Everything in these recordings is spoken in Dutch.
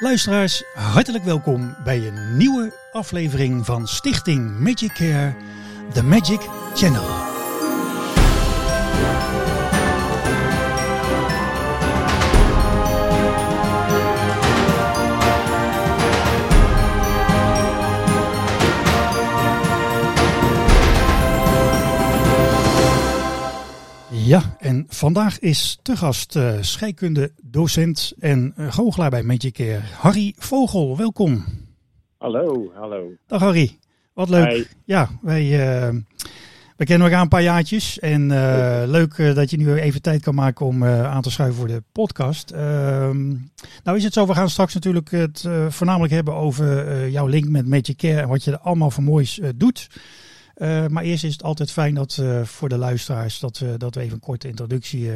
Luisteraars, hartelijk welkom bij een nieuwe aflevering van Stichting Magic Care, The Magic Channel. En vandaag is te gast uh, scheikunde docent en uh, goochelaar bij Magic Care, Harry Vogel. Welkom. Hallo, hallo. Dag Harry, wat leuk. Hi. Ja, wij, uh, wij kennen elkaar een paar jaartjes en leuk dat je nu even tijd kan maken om aan te schuiven voor de podcast. Ehm, nou is het zo, we gaan straks natuurlijk het voornamelijk hebben over jouw link met Magic Care en wat je er allemaal voor moois doet. Uh, maar eerst is het altijd fijn dat uh, voor de luisteraars dat, uh, dat we even een korte introductie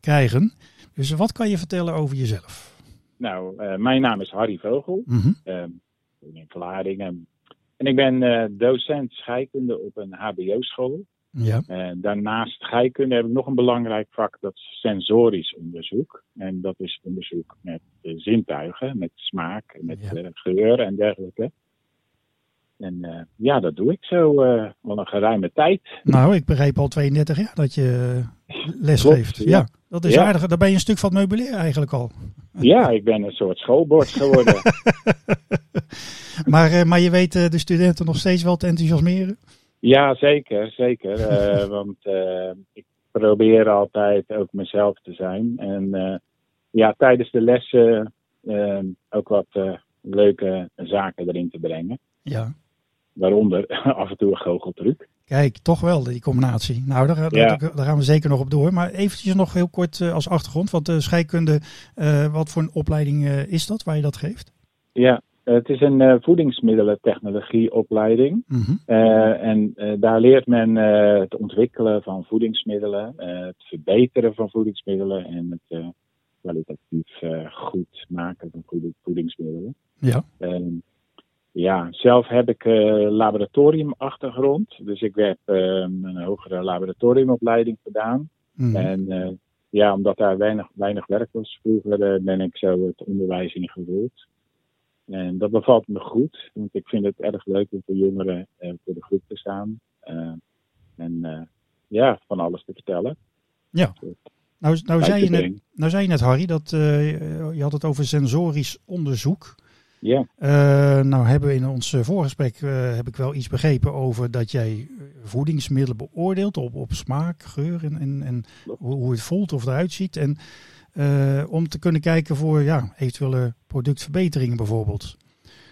krijgen. Dus wat kan je vertellen over jezelf? Nou, mijn naam is Harry Vogel. Mhm. Mm -hmm. in Vlaardingen. En ik ben docent scheikunde op een HBO-school. Ja. daarnaast scheikunde heb ik nog een belangrijk vak, dat is sensorisch onderzoek. En dat is onderzoek met zintuigen, met smaak, met Ja. geur en dergelijke. En uh, ja, dat doe ik zo uh, al een geruime tijd. Nou, ik begreep al 32 jaar dat je les Klopt, geeft. Ja. ja. dat is Ja. aardig. Dan ben je een stuk van het meubilair eigenlijk al. Ja, ik ben een soort schoolbord geworden. maar, uh, maar je weet de studenten nog steeds wel te enthousiasmeren? ja, zeker, zeker. Want ik probeer altijd ook mezelf te zijn. En ja, tijdens de lessen ook wat leuke zaken erin te brengen. Ja. Waaronder af en toe een goocheltruc. Kijk, toch wel die combinatie. Nou, daar, daar, Ja. daar gaan we zeker nog op door. Maar eventjes nog heel kort uh, als achtergrond. Want uh, scheikunde, uh, wat voor een opleiding is dat waar je dat geeft? Ja, het is een voedingsmiddelentechnologieopleiding. Mm -hmm. en daar leert men het ontwikkelen van voedingsmiddelen, het verbeteren van voedingsmiddelen en het kwalitatief goed maken van voedingsmiddelen. Ja. Ja, zelf heb ik uh, laboratoriumachtergrond. Dus ik heb uh, een hogere laboratoriumopleiding gedaan. Mm. En uh, ja, omdat daar weinig, weinig werk was vroeger, ben ik zo het onderwijs ingerold. En dat bevalt me goed, want ik vind het erg leuk om voor jongeren voor de groep te staan. en ja, van alles te vertellen. Ja. Nou, nou, zei, je net, nou zei je net, Harry, dat je had het over sensorisch onderzoek. Ja. Uh, nou hebben we in ons uh, voorgesprek uh, heb ik wel iets begrepen over dat jij voedingsmiddelen beoordeelt op, op smaak, geur en, en, en hoe, hoe het voelt of eruit ziet. En om te kunnen kijken voor ja, eventuele productverbeteringen bijvoorbeeld.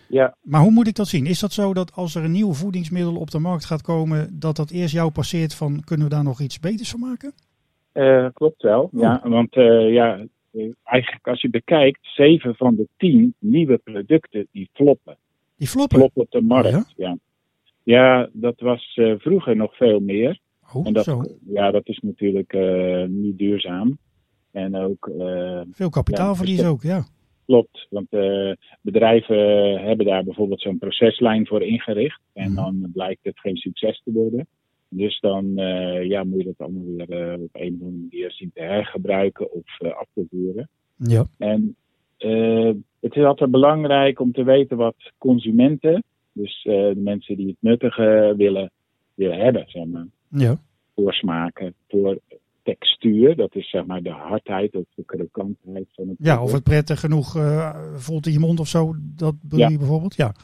Ja. Maar hoe moet ik dat zien? Is dat zo dat als er een nieuw voedingsmiddel op de markt gaat komen, dat dat eerst jou passeert van kunnen we daar nog iets beters van maken? klopt wel, Oh. ja. Want ja, eigenlijk als je bekijkt, zeven van de tien nieuwe producten die floppen. Die floppen? Floppen op de markt, ja. ja. Ja, dat was uh, vroeger nog veel meer. Oh, en dat, zo. Ja, dat is natuurlijk uh, niet duurzaam. En ook... Uh, veel kapitaalverlies ja, ook, ja. Klopt, want bedrijven hebben daar bijvoorbeeld zo'n proceslijn voor ingericht. En Mhm. dan blijkt het geen succes te worden. Dus dan uh, ja, moet je dat allemaal weer uh, op een of andere manier zien te hergebruiken of uh, af te voeren. Ja. En het is altijd belangrijk om te weten wat consumenten, dus de mensen die het nuttige willen, willen hebben, zeg maar. Ja. Voor smaken, voor textuur, dat is zeg maar de hardheid of de krokantheid van het Ja, of het prettig genoeg voelt in je mond of zo, dat bedoel je bijvoorbeeld? Ja.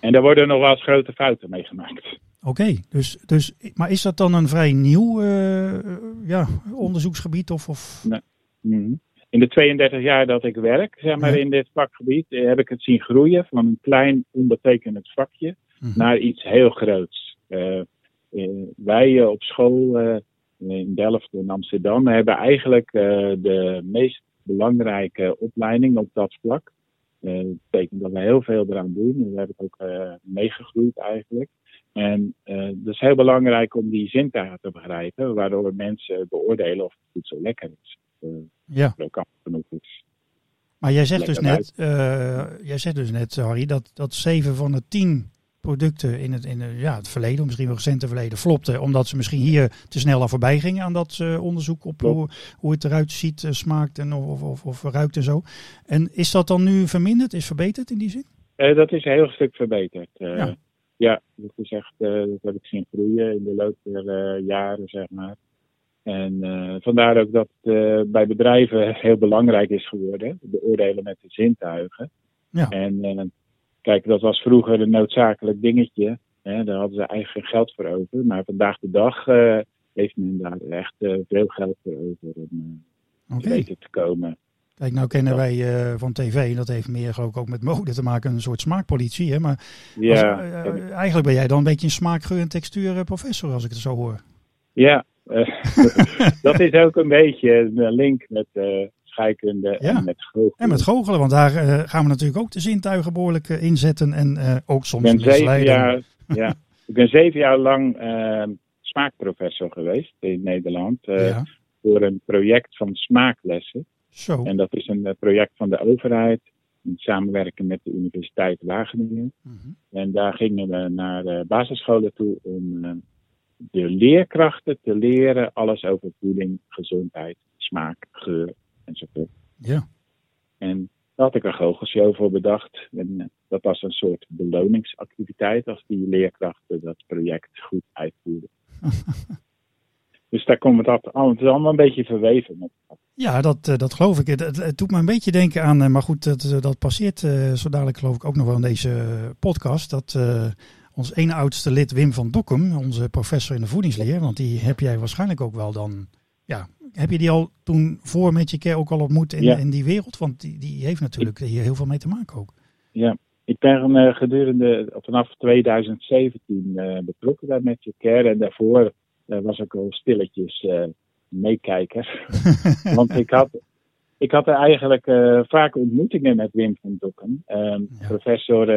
En daar worden nog wel eens grote fouten mee gemaakt. Oké, okay, dus, dus, maar is dat dan een vrij nieuw uh, ja, onderzoeksgebied? Of, of? Nee. Mm-hmm. In de 32 jaar dat ik werk, zeg maar, in dit vakgebied, eh, heb ik het zien groeien van een klein, onbetekenend vakje Mhm. naar iets heel groots. Uh, wij op school in Delft en Amsterdam hebben eigenlijk de meest belangrijke opleiding op dat vlak. Dat betekent dat we heel veel eraan doen. We hebben het ook meegegroeid eigenlijk. En uh, dat is heel belangrijk om die zintuigen te begrijpen, waardoor mensen beoordelen of het voedsel lekker is. Uh, ja. Krokant genoeg is. Maar jij zegt, dus net, uh, jij zegt dus net, Harry, dat, dat 7 van de 10 producten in het, in het, ja, het verleden, misschien wel recente verleden, flopten. Omdat ze misschien hier te snel aan voorbij gingen aan dat uh, onderzoek op hoe, hoe het eruit ziet, uh, smaakt en of, of, of, ruikt en zo. En is dat dan nu verminderd, is verbeterd in die zin? Uh, dat is een heel stuk verbeterd. Ja. ja. dat is echt, dat heb ik zien groeien in de loop der jaren, zeg maar. En vandaar ook dat het bij bedrijven heel belangrijk is geworden, beoordelen met de zintuigen. Ja. En Kijk, dat was vroeger een noodzakelijk dingetje. Hè, daar hadden ze eigenlijk geen geld voor over. Maar vandaag de dag uh, heeft men daar echt uh, veel geld voor over om uh, okay. weten te komen. Kijk, nou kennen wij van tv, dat heeft meer ook, ook met mode te maken, een soort smaakpolitie. Hè? Maar ja, als, eigenlijk ben jij dan een beetje een smaakgeur en textuur professor, als ik het zo hoor. Ja, dat is ook een beetje een link met scheikunde en met goochelen. En met goochelen, want daar uh, gaan we natuurlijk ook de zintuigen behoorlijk uh, inzetten en uh, ook soms ik ben zeven jaar, ja, Ik ben zeven jaar lang smaakprofessor geweest in Nederland ja. voor een project van smaaklessen. Zo. En dat is een project van de overheid in samenwerking met de Universiteit Wageningen. -hmm. En daar gingen we naar basisscholen toe om de leerkrachten te leren alles over voeding, gezondheid, smaak, geur enzovoort. Ja. En daar had ik een goochelshow voor bedacht. En eh, dat was een soort beloningsactiviteit als die leerkrachten dat project goed uitvoerden. dus daar komt het, is allemaal een beetje verweven met ja, dat, eh, dat geloof ik. Het, het, doet me een beetje denken aan, eh, maar goed, dat, dat passeert zo dadelijk geloof ik ook nog wel in deze podcast. Dat ons ene oudste lid Wim van Dokkum, onze professor in de voedingsleer, want die heb jij waarschijnlijk ook wel dan ja, heb je die al toen voor met je care ook al ontmoet in, in die wereld? Want die, die heeft natuurlijk hier heel veel mee te maken ook. Ja, ik ben uh, gedurende vanaf 2017 uh, eh, betrokken bij Magic Care. En daarvoor uh, was ik al stilletjes meekijker. Want ik had, ik had er eigenlijk vaak ontmoetingen met Wim van Dokken. Ehm, professor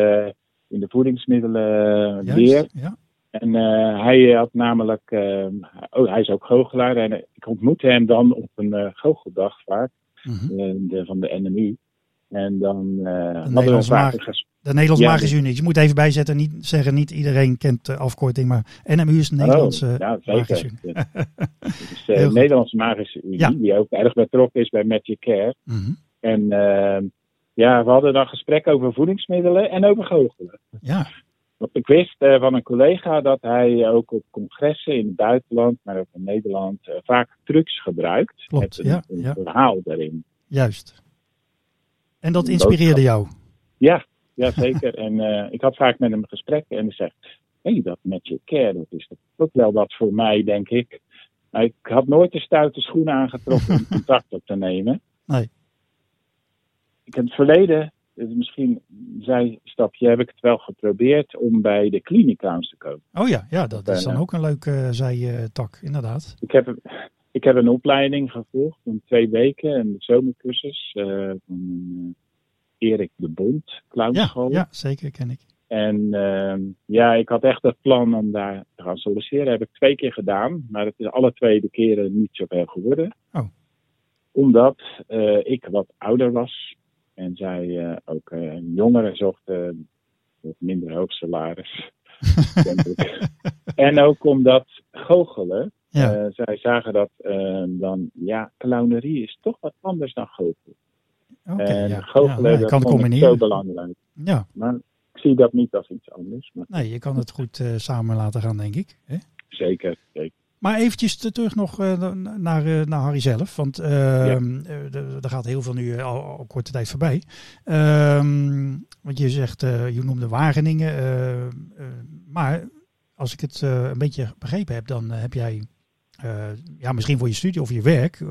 in de voedingsmiddelen leer. Ja. En uh, hij had namelijk, uh, oh, hij is ook goochelaar. En ik ontmoette hem dan op een goocheldag vaak, mm de, van de NMU. En dan de Nederlandse, Mag de Nederlandse Magische Unie. Je moet even bijzetten, niet zeggen niet iedereen kent de afkorting, maar NMU is de Nederlandse oh, ja, Magische Unie. dus de Nederlandse Magische Unie, ja. die ook erg betrokken is bij Magic Care. -hmm. En ja, we hadden dan gesprekken over voedingsmiddelen en over goochelen. Ja. Ik wist uh, van een collega dat hij ook op congressen in het buitenland, maar ook in Nederland, uh, vaak trucs gebruikt. Klopt, met een, ja, een ja. verhaal daarin. Juist. En dat inspireerde jou? Ja, ja zeker. en uh, ik had vaak met hem gesprekken en hij zegt, hé, hey, dat met je care, dat is ook wel wat voor mij, denk ik. Maar ik had nooit de stoute schoenen aangetrokken om contact op te nemen. Nee. Ik in het verleden dus misschien zijstapje heb ik het wel geprobeerd om bij de kliniekaans te komen. Oh ja, ja dat is dan ook een leuke uh, zijtak, inderdaad. Ik heb, ik heb een opleiding gevolgd van twee weken, een zomercursus uh, van Erik de Bond, clownschool. Ja, ja, zeker, ken ik. En uh, ja, ik had echt het plan om daar te gaan solliciteren. Dat heb ik twee keer gedaan, maar het is alle twee de keren niet zoveel geworden. Oh. Omdat uh, ik wat ouder was en zij uh, ook uh, jongeren zochten met minder hoog salaris. en ook omdat goochelen. Ja. Zij zagen dat dan, ja, clownerie is toch wat anders dan goochelen. Okay, en ja. goochelen, ja, dat kan vond combineren. ik zo belangrijk. Ja. Maar ik zie dat niet als iets anders. Maar... Nee, je kan het goed samen laten gaan, denk ik. Hè? Zeker, zeker. Maar eventjes terug nog uh, naar, uh, naar Harry zelf. Want uh, ja. er gaat heel veel nu al, al korte tijd voorbij. Ehm, want je zegt, je noemde Wageningen. maar als ik het een beetje begrepen heb, dan heb jij ja, misschien voor je studie of je werk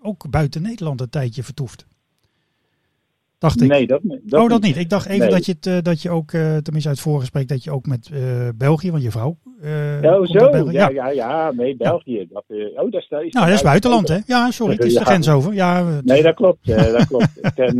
ook buiten Nederland een tijdje vertoefd. Dacht ik. Nee, dat, dat oh, dat niet. niet. Ik dacht even Nee. dat je, het, eh, dat je ook, eh, tenminste uit het voorgesprek, dat je ook met eh, België, want je vrouw. Eh, Oh, zo? Ja, ja, ja. Nee, België. Dat, eh, oh, dat is, dat is Nou, dat is buitenland, hè? Ja, sorry, het is de Ja. grens over. Ja, het- Nee, dat klopt. eh, dat klopt. Ik, ken,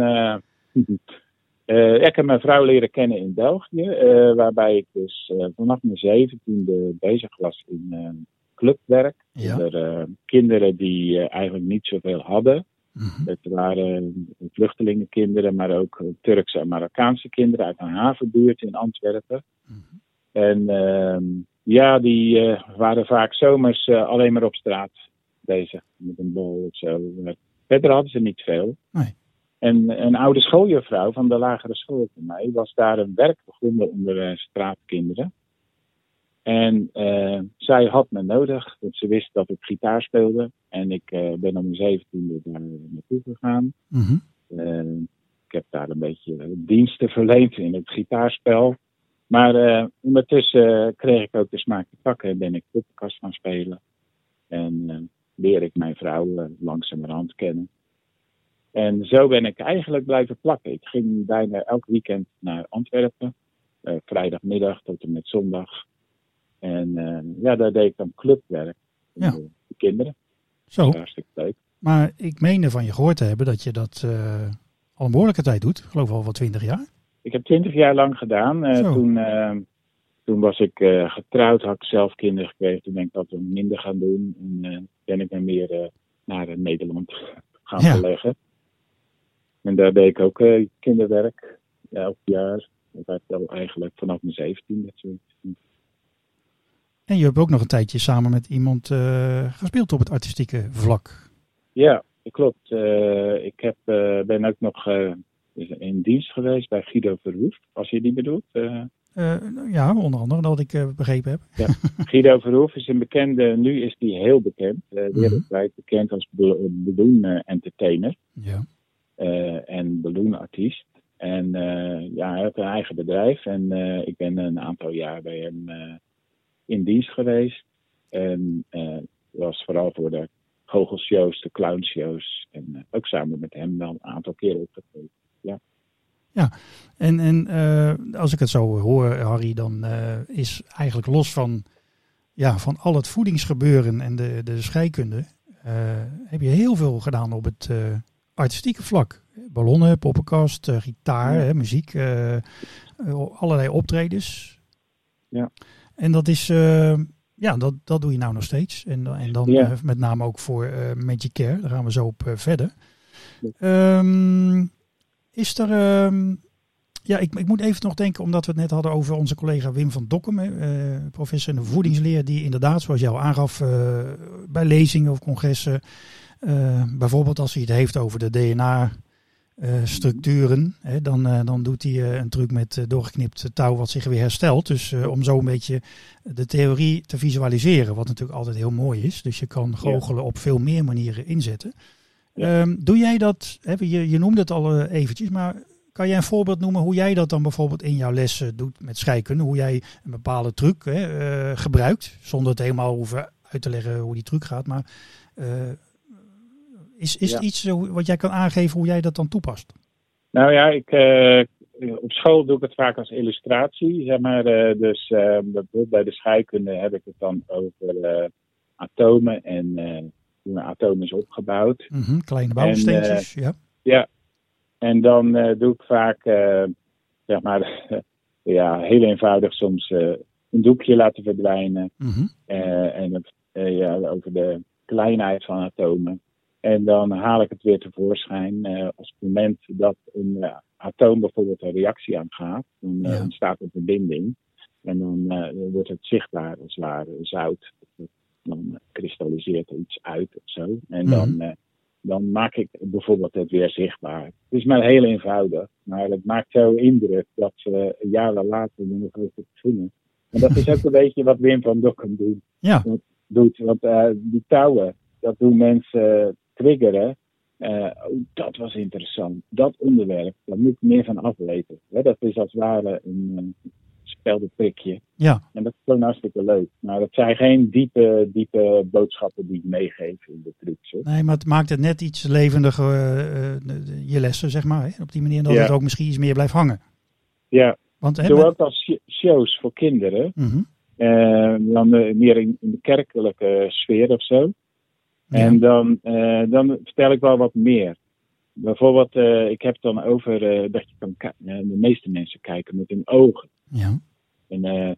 ik heb mijn vrouw leren kennen in België, waarbij ik dus vanaf mijn zeventiende bezig was in clubwerk. Ja. Onder eh, kinderen die eigenlijk niet zoveel hadden. Mhm. Het waren vluchtelingenkinderen, maar ook Turkse en Marokkaanse kinderen uit een havenbuurt in Antwerpen. Mhm. En ehm, ja, die eh, waren vaak zomers eh, alleen maar op straat bezig met een bol of zo. Verder hadden ze niet veel. Nee. En een oude schooljuffrouw van de lagere school van mij was daar een werk begonnen onder eh, straatkinderen. En zij had me nodig, want ze wist dat ik gitaar speelde. En ik ben om mijn zeventiende daar naartoe gegaan. Eh, ik heb daar een beetje diensten verleend in het gitaarspel. Maar eh, ondertussen kreeg ik ook de smaak te pakken en ben ik poppenkast gaan spelen. En eh, leer ik mijn vrouw eh, langzamerhand kennen. En zo ben ik eigenlijk blijven plakken. Ik ging bijna elk weekend naar Antwerpen. eh, vrijdagmiddag tot en met zondag. En eh, ja, daar deed ik dan clubwerk. Ja. Voor de kinderen. Zo, hartstikke leuk. maar ik meende van je gehoord te hebben dat je dat eh, al een behoorlijke tijd doet. Ik geloof al wel twintig jaar. Ik heb twintig jaar lang gedaan. Eh, toen, eh, toen was ik eh, getrouwd, had ik zelf kinderen gekregen. Toen ben ik dat wat minder gaan doen. En ben ik me meer naar Nederland gaan Ja. verleggen. En daar deed ik ook kinderwerk. Elk jaar. Dat werd wel eigenlijk vanaf mijn zeventiende. En je hebt ook nog een tijdje samen met iemand gespeeld op het artistieke vlak. Ja, klopt. Ik heb, ben ook nog in dienst geweest bij Guido Verhoef. Als je die bedoelt. eh. Eh, ja, onder andere dat ik eh, begrepen heb. Guido Verhoef is een bekende, nu is hij heel bekend, eh, wereldwijd bekend als bal- balloon entertainer Ja. en balloonartiest. En ja, hij heeft een eigen bedrijf en ik ben een aantal jaar bij hem in dienst geweest. En was vooral voor de goochelshows, de clownshows en ook samen met hem wel een aantal keer opgetreden. En, en eh, als ik het zo hoor, Harry, dan eh, is eigenlijk los van, ja, van al het voedingsgebeuren en de, de scheikunde, eh, heb je heel veel gedaan op het artistieke vlak. Ballonnen, poppenkast, gitaar, Ja. hè, muziek, allerlei optredens. Ja. En dat is, ja, dat, dat doe je nou nog steeds. En, dan- en dan Ja. met name ook voor Magic Care, daar gaan we zo op verder. Ja. Ehm, is er, ehm, ja, ik, ik moet even nog denken, omdat we het net hadden over onze collega Wim van Dokkum, eh, professor in de voedingsleer, die inderdaad, zoals jou aangaf, eh, bij lezingen of congressen, eh, bijvoorbeeld als hij het heeft over de DNA-structuren, hè, dan, dan doet hij een truc met doorgeknipt touw wat zich weer herstelt. Dus om zo een beetje de theorie te visualiseren, wat natuurlijk altijd heel mooi is. Dus je kan goochelen op veel meer manieren inzetten. Ja. Ehm, doe jij dat, hè, je, je noemde het al eh, eventjes, maar kan jij een voorbeeld noemen hoe jij dat dan bijvoorbeeld in jouw lessen doet met scheikunde? Hoe jij een bepaalde truc hè, eh, gebruikt, zonder het helemaal hoeven uit te leggen hoe die truc gaat. Maar eh, is, is Ja. het iets wat jij kan aangeven hoe jij dat dan toepast? Nou ja, ik, op school doe ik het vaak als illustratie. Zeg maar, dus bij de scheikunde heb ik het dan over atomen en een atoom is opgebouwd. Mhm, kleine bouwsteentjes, ja. En dan eh, doe ik vaak, eh, zeg maar, ja, heel eenvoudig soms eh, een doekje laten verdwijnen. Mhm, eh, en eh, ja, over de kleinheid van atomen. En dan haal ik het weer tevoorschijn. eh als het moment dat een eh, atoom bijvoorbeeld een reactie aangaat, dan eh, Ja. ontstaat er verbinding. En dan eh, wordt het zichtbaar als het ware zout. Dan kristalliseert er iets uit of zo. En Mhm. dan, eh, dan maak ik bijvoorbeeld het weer zichtbaar. Het is maar heel eenvoudig. Maar het maakt zo indruk dat ze jaren later er nog over beginnen. En dat is ook een beetje wat Wim van Dokkum doet ja, doet. Want eh, die touwen, dat doen mensen triggeren. Oh, dat was interessant. Dat onderwerp, daar moet ik meer van afweten. Hè, dat is als het ware een uh, speldenprikje. ja. En dat is gewoon hartstikke leuk. Maar dat zijn geen diepe, diepe boodschappen die ik meegeef in de trucs. Nee, maar het maakt het net iets levendiger, eh, eh, je lessen, zeg maar. Hè? Op die manier dat Ja. het ook misschien iets meer blijft hangen. Ja, Want, hè, met- ook als sh- shows voor kinderen. Mhm, eh, dan meer in, in de kerkelijke sfeer of zo. ja. En dan, dan vertel ik wel wat meer. Bijvoorbeeld, ik heb het dan over dat je kan de meeste mensen kijken met hun ogen. ja. En eh,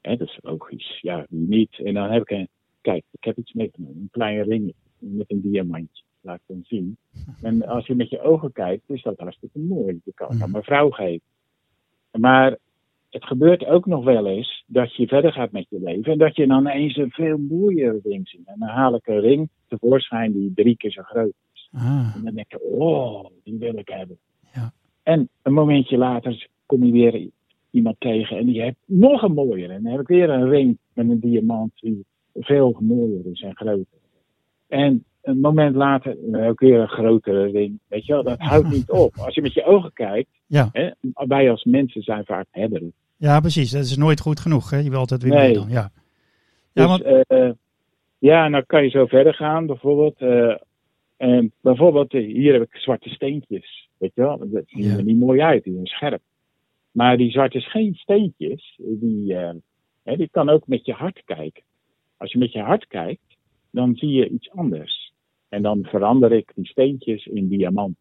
hè, dat is logisch, ja, wie niet. En dan heb ik een, kijk, ik heb iets meegenomen, een klein ringetje met een diamantje. laat ik dan zien. En als je met je ogen kijkt, is dat hartstikke mooi. Je kan het aan mijn vrouw geven. Maar het gebeurt ook nog wel eens dat je verder gaat met je leven en dat je dan eens een veel mooiere ring ziet. En dan haal ik een ring tevoorschijn die drie keer zo groot is. Ah, En dan denk je, oh, die wil ik hebben. Ja. En een momentje later kom je weer iemand tegen en die heeft nog een mooiere. En dan heb ik weer een ring met een diamant die veel mooier is en groter. En een moment later ik weer een grotere ring. Weet je wel, dat houdt niet op. Als je met je ogen kijkt, ja. hè, wij als mensen zijn vaak hebberig. ja, precies. Dat is nooit goed genoeg. Hè? Je wil altijd weer Nee. meer dan. Ja, ja Dus, want, eh, ja, en dan kan je zo verder gaan. Bijvoorbeeld, eh, en bijvoorbeeld eh, hier heb ik zwarte steentjes. Weet je wel, dat zien Ja. er niet mooi uit, die zijn scherp. Maar die zwarte geen steentjes, die, hè, die kan ook met je hart kijken. Als je met je hart kijkt, dan zie je iets anders. En dan verander ik die steentjes in diamant.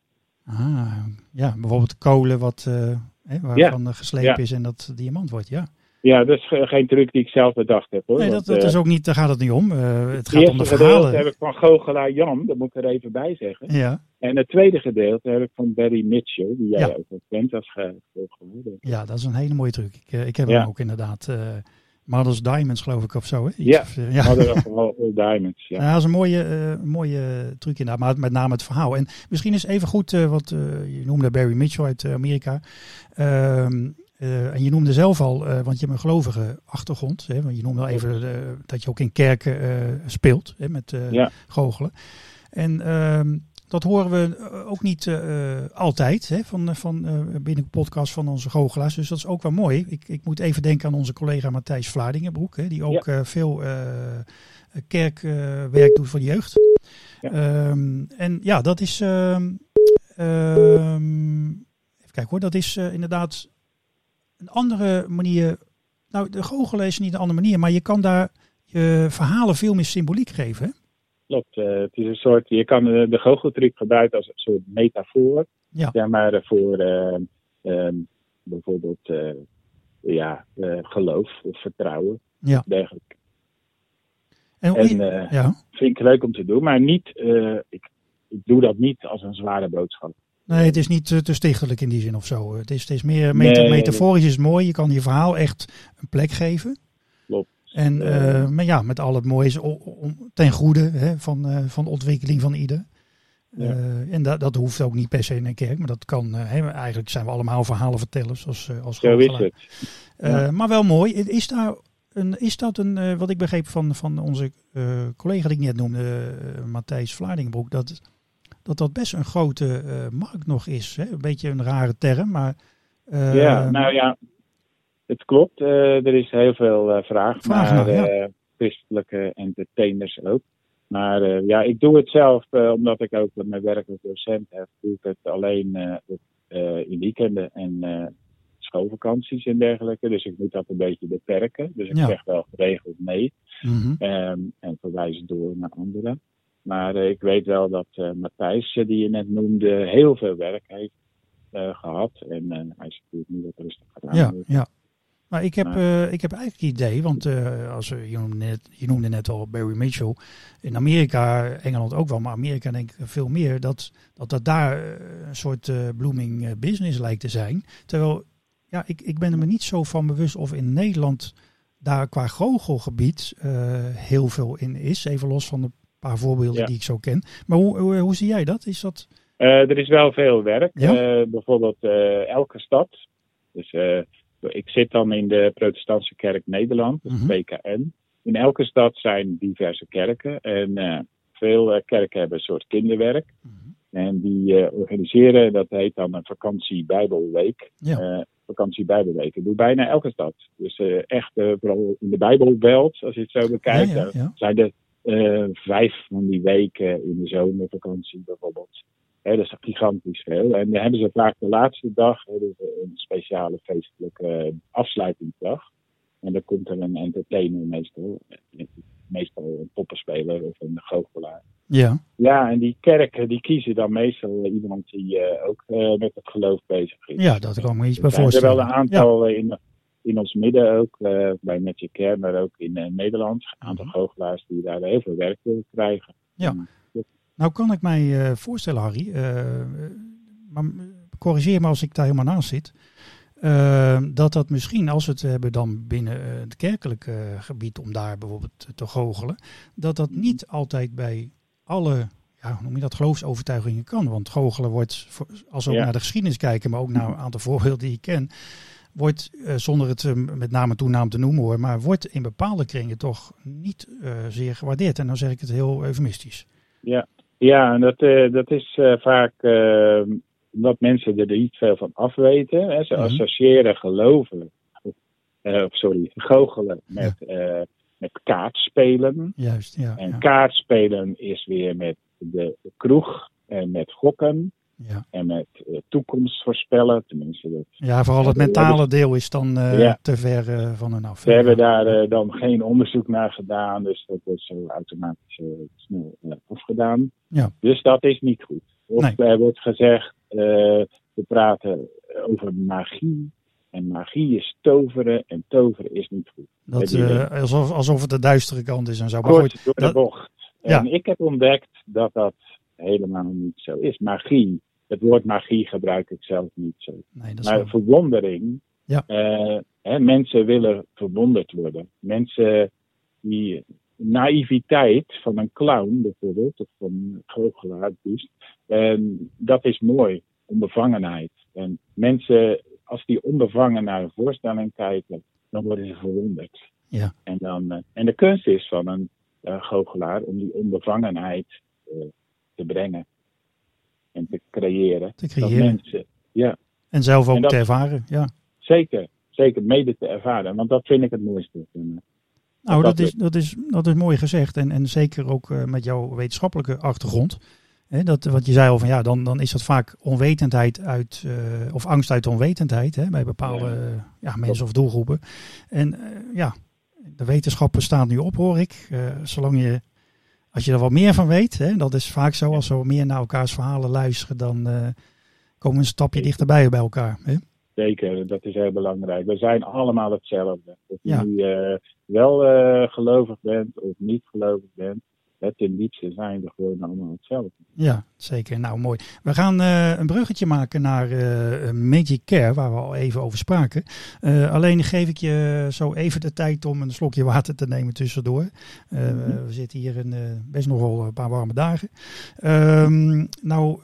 ah, ja, bijvoorbeeld kolen wat, eh, hè, waarvan geslepen Ja. is en dat diamant wordt. Ja. Ja, dat is ge- geen truc die ik zelf bedacht heb hoor. Nee, dat, dat eh, is ook niet, daar gaat het niet om. Eh, het het gaat om de verhalen. heb ik van goochelaar Jan, dat moet ik er even bij zeggen. Ja, En het tweede gedeelte heb ik van Barry Mitchell, die jij Ja. ook wel kent als goochelaar. ja, dat is een hele mooie truc. Ik, eh, ik heb Ja. hem ook inderdaad. Models Diamonds geloof ik of zo. Hè? Iets Ja. of, ja. Diamonds, ja. Ja, dat is een mooie, mooie truc inderdaad, maar met name het verhaal. En misschien is even goed, wat je noemde Barry Mitchell uit Amerika. Ehm, eh, en je noemde zelf al, eh, want je hebt een gelovige achtergrond. Hè, want je noemde al even eh, dat je ook in kerken speelt hè, met Ja. goochelen. En ehm, dat horen we ook niet altijd hè, van, van, binnen de podcast van onze goochelaars. Dus dat is ook wel mooi. Ik, ik moet even denken aan onze collega Matthijs Vlaardingenbroek. Hè, die ook veel kerkwerk doet voor de jeugd. Ja. Ehm, en ja, dat is... ehm, even kijken hoor. Dat is inderdaad een andere manier... Nou, de goochelen is niet een andere manier. Maar je kan daar je verhalen veel meer symboliek geven. Hè? Klopt. eh, het is een soort, je kan eh, de goocheltruc gebruiken als een soort metafoor. Ja. Zeg maar eh, voor eh, ehm, bijvoorbeeld ja, geloof of vertrouwen. Ja. Dergelijke. En, En ja. vind ik leuk om te doen, maar niet, ik, ik doe dat niet als een zware boodschap. Nee, het is niet eh, te stichtelijk in die zin of zo. Het is, het is meer meta- Nee. metaforisch is mooi. Je kan je verhaal echt een plek geven. Klopt. En Eh. maar ja, met al het mooie is o- om- ten goede hè, van, eh, van de ontwikkeling van ieder. Ja. En dat, dat hoeft ook niet per se in een kerk, maar dat kan. hè, eigenlijk zijn we allemaal verhalenvertellers als, als Zo is het. Ja. Maar wel mooi. Is, daar een, is dat een, wat ik begreep van, van onze collega die ik net noemde, Matthijs Vlaardingenbroek, dat, dat dat best een grote eh, markt nog is. Hè? Een beetje een rare term, maar. eh, ja, nou ja, het klopt. eh, er is heel veel vraag, Vraag naar ja. christelijke entertainers ook. Maar ja, ik doe het zelf omdat ik ook mijn werk als docent heb. Doe ik het alleen op, in weekenden en schoolvakanties en dergelijke. Dus ik moet dat een beetje beperken. Dus ik Ja. zeg wel geregeld nee. mhm. Ehm, en verwijs door naar anderen. Maar eh, ik weet wel dat eh, Matthijs, eh, die je net noemde, heel veel werk heeft eh, gehad. En hij is natuurlijk nu wat rustig gedaan. Ja, ja. Maar ik heb, ik heb eigenlijk het idee, want als, je, noemde net, je noemde net al Barry Mitchell. In Amerika, Engeland ook wel, maar Amerika denk ik veel meer. Dat dat, dat daar een soort blooming business lijkt te zijn. Terwijl, ja, ik, ik ben er me niet zo van bewust of in Nederland daar qua goochelgebied heel veel in is. Even los van de paar voorbeelden Ja. die ik zo ken. Maar hoe, hoe, hoe zie jij dat? Is dat... Eh, er is wel veel werk. Ja? Eh, bijvoorbeeld eh, elke stad. Dus ik zit dan in de Protestantse Kerk Nederland, de Mhm. PKN. In elke stad zijn diverse kerken. En veel kerken hebben een soort kinderwerk. En die organiseren, dat heet dan een vakantie Bijbelweek. Ja. Vakantie Bijbelweek. Dat doet bijna elke stad. Dus echt, vooral in de Bijbelbelt, als je het zo bekijkt, Ja, zijn er vijf van die weken in de zomervakantie bijvoorbeeld. Dat is gigantisch veel. En dan hebben ze vaak de laatste dag dus een speciale feestelijke eh, afsluitingsdag. En dan komt er een entertainer meestal. Meestal een poppenspeler of een goochelaar. Ja, Ja, en die kerken die kiezen dan meestal iemand die eh, ook eh, met het geloof bezig is. ja, dat kan me iets bij Er zijn er voorstellen. wel een aantal eh, in, in ons midden ook, eh, bij Magic Care, maar ook in eh, Nederland. Een aantal Mhm. goochelaars die daar heel veel werk voor krijgen. Ja. Nou kan ik mij uh, voorstellen, Harry, maar corrigeer me als ik daar helemaal naast zit, dat dat misschien, als we het hebben dan binnen het kerkelijke gebied om daar bijvoorbeeld te goochelen, dat dat niet altijd bij alle ja, hoe noem je dat, geloofsovertuigingen kan. Want goochelen wordt, als we ook naar de geschiedenis kijken, maar ook naar een aantal voorbeelden die ik ken, wordt, uh, zonder het uh, met name en toenaam te noemen hoor, maar wordt in bepaalde kringen toch niet uh, zeer gewaardeerd. En dan zeg ik het heel eufemistisch. Ja, ja en dat, dat is vaak omdat mensen er niet veel van afweten. Hè. Ze mm -hmm. associëren geloven, of sorry, goochelen met, ja. met kaartspelen. Juist, ja. En ja. kaartspelen is weer met de kroeg en met gokken. Ja. En met uh, toekomst voorspellen, tenminste. Dat, ja, vooral het mentale deel is dan uh, ja. te ver uh, van hun af. We hebben daar dan geen onderzoek naar gedaan, dus dat wordt zo automatisch snel afgedaan. Ja. Dus dat is niet goed. Of nee. er wordt gezegd, we praten over magie. En magie is toveren en toveren is niet goed. Dat, alsof, alsof het de duistere kant is en zo. Maar Kort goed, door de dat, bocht. En ik heb ontdekt dat dat helemaal niet zo is. Magie, het woord magie gebruik ik zelf niet zo. nee, Maar wel- verwondering, Ja. eh, hè, mensen willen verwonderd worden. Mensen die naïviteit van een clown bijvoorbeeld, of van een goochelaar, dus, en dat is mooi, onbevangenheid. En mensen, als die onbevangen naar een voorstelling kijken, dan worden ze verwonderd. Ja. En, dan, eh, en de kunst is van een eh, goochelaar om die onbevangenheid te brengen en te creëren. te Dat creëren. mensen, ja, En zelf ook En dat- te ervaren. Ja. zeker, zeker mede te ervaren. Want dat vind ik het mooiste. En, Nou, Dat dat is, dat, is, dat is mooi gezegd. En, en zeker ook eh, met jouw wetenschappelijke achtergrond. Hè, dat, wat je zei al van ja, dan, dan is dat vaak onwetendheid uit, eh, of angst uit onwetendheid hè, bij bepaalde Ja. eh, ja, mensen of doelgroepen. En eh, ja, de wetenschappen staan nu op, hoor ik. Eh, zolang je, als je er wat meer van weet, hè, dat is vaak zo, als we meer naar elkaars verhalen luisteren, dan eh, komen we een stapje dichterbij bij elkaar. Hè? Zeker, dat is heel belangrijk. We zijn allemaal hetzelfde. Of je Ja. nu eh, wel eh, gelovig bent of niet gelovig bent. Het in diepste zijn we gewoon allemaal hetzelfde. Ja, zeker. Nou, mooi. We gaan eh, een bruggetje maken naar eh, Magic Care, waar we al even over spraken. Alleen geef ik je zo even de tijd om een slokje water te nemen tussendoor. Mhm. We zitten hier in best nog wel een paar warme dagen. Ehm, nou,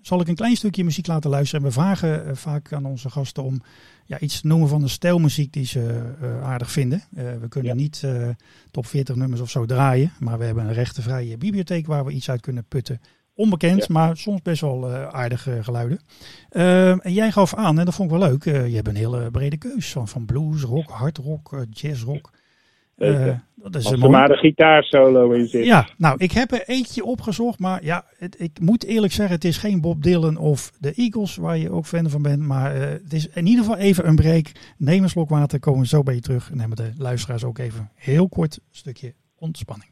zal ik een klein stukje muziek laten luisteren. En we vragen vaak aan onze gasten om ja, iets noemen van de stijlmuziek die ze eh, aardig vinden. Eh, we kunnen Ja. niet eh, top 40 nummers of zo draaien, maar we hebben een rechtenvrije bibliotheek waar we iets uit kunnen putten. Onbekend, Ja. maar soms best wel aardige geluiden. Ehm, en jij gaf aan, en dat vond ik wel leuk, je hebt een hele brede keus van, van blues, rock, hardrock, jazzrock. Eh, dat is Als een er maar een gitaarsolo in zit. Ja, nou, ik heb er eentje opgezocht, maar ja, het, ik moet eerlijk zeggen, het is geen Bob Dylan of de Eagles, waar je ook fan van bent, maar eh, het is in ieder geval even een break. Neem een slok water, komen we zo bij je terug en hebben de luisteraars ook even heel kort een stukje ontspanning.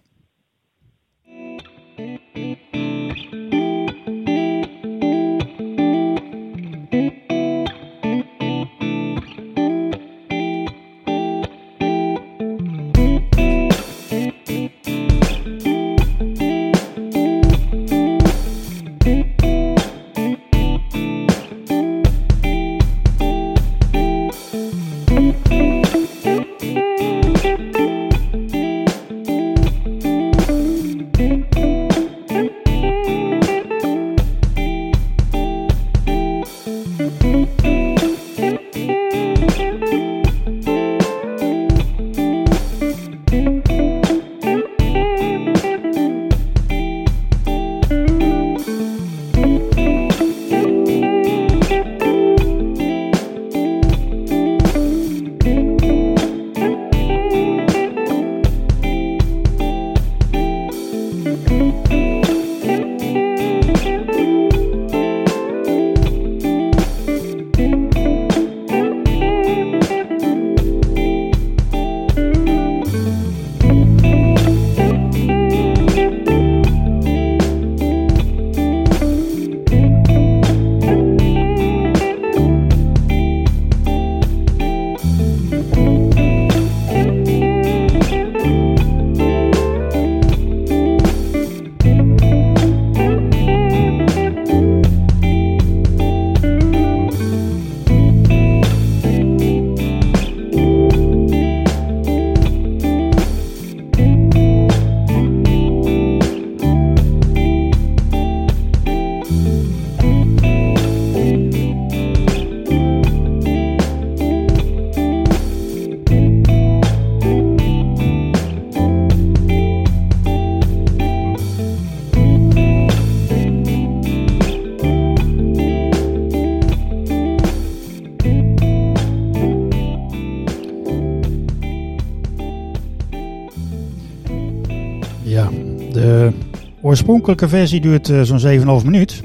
Oorspronkelijke versie duurt uh, zo'n 7,5 minuut.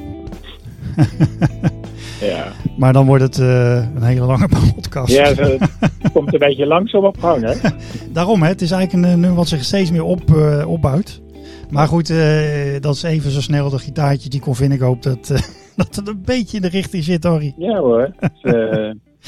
ja. Maar dan wordt het uh, een hele lange podcast. Ja, het komt een beetje langzaam op gang, hè? Daarom, hè. Het is eigenlijk een nummer wat zich steeds meer op, opbouwt. Maar goed, dat is even zo snel de gitaartje die kon vinden. Ik hoop dat, dat het een beetje in de richting zit, Harry. Ja hoor.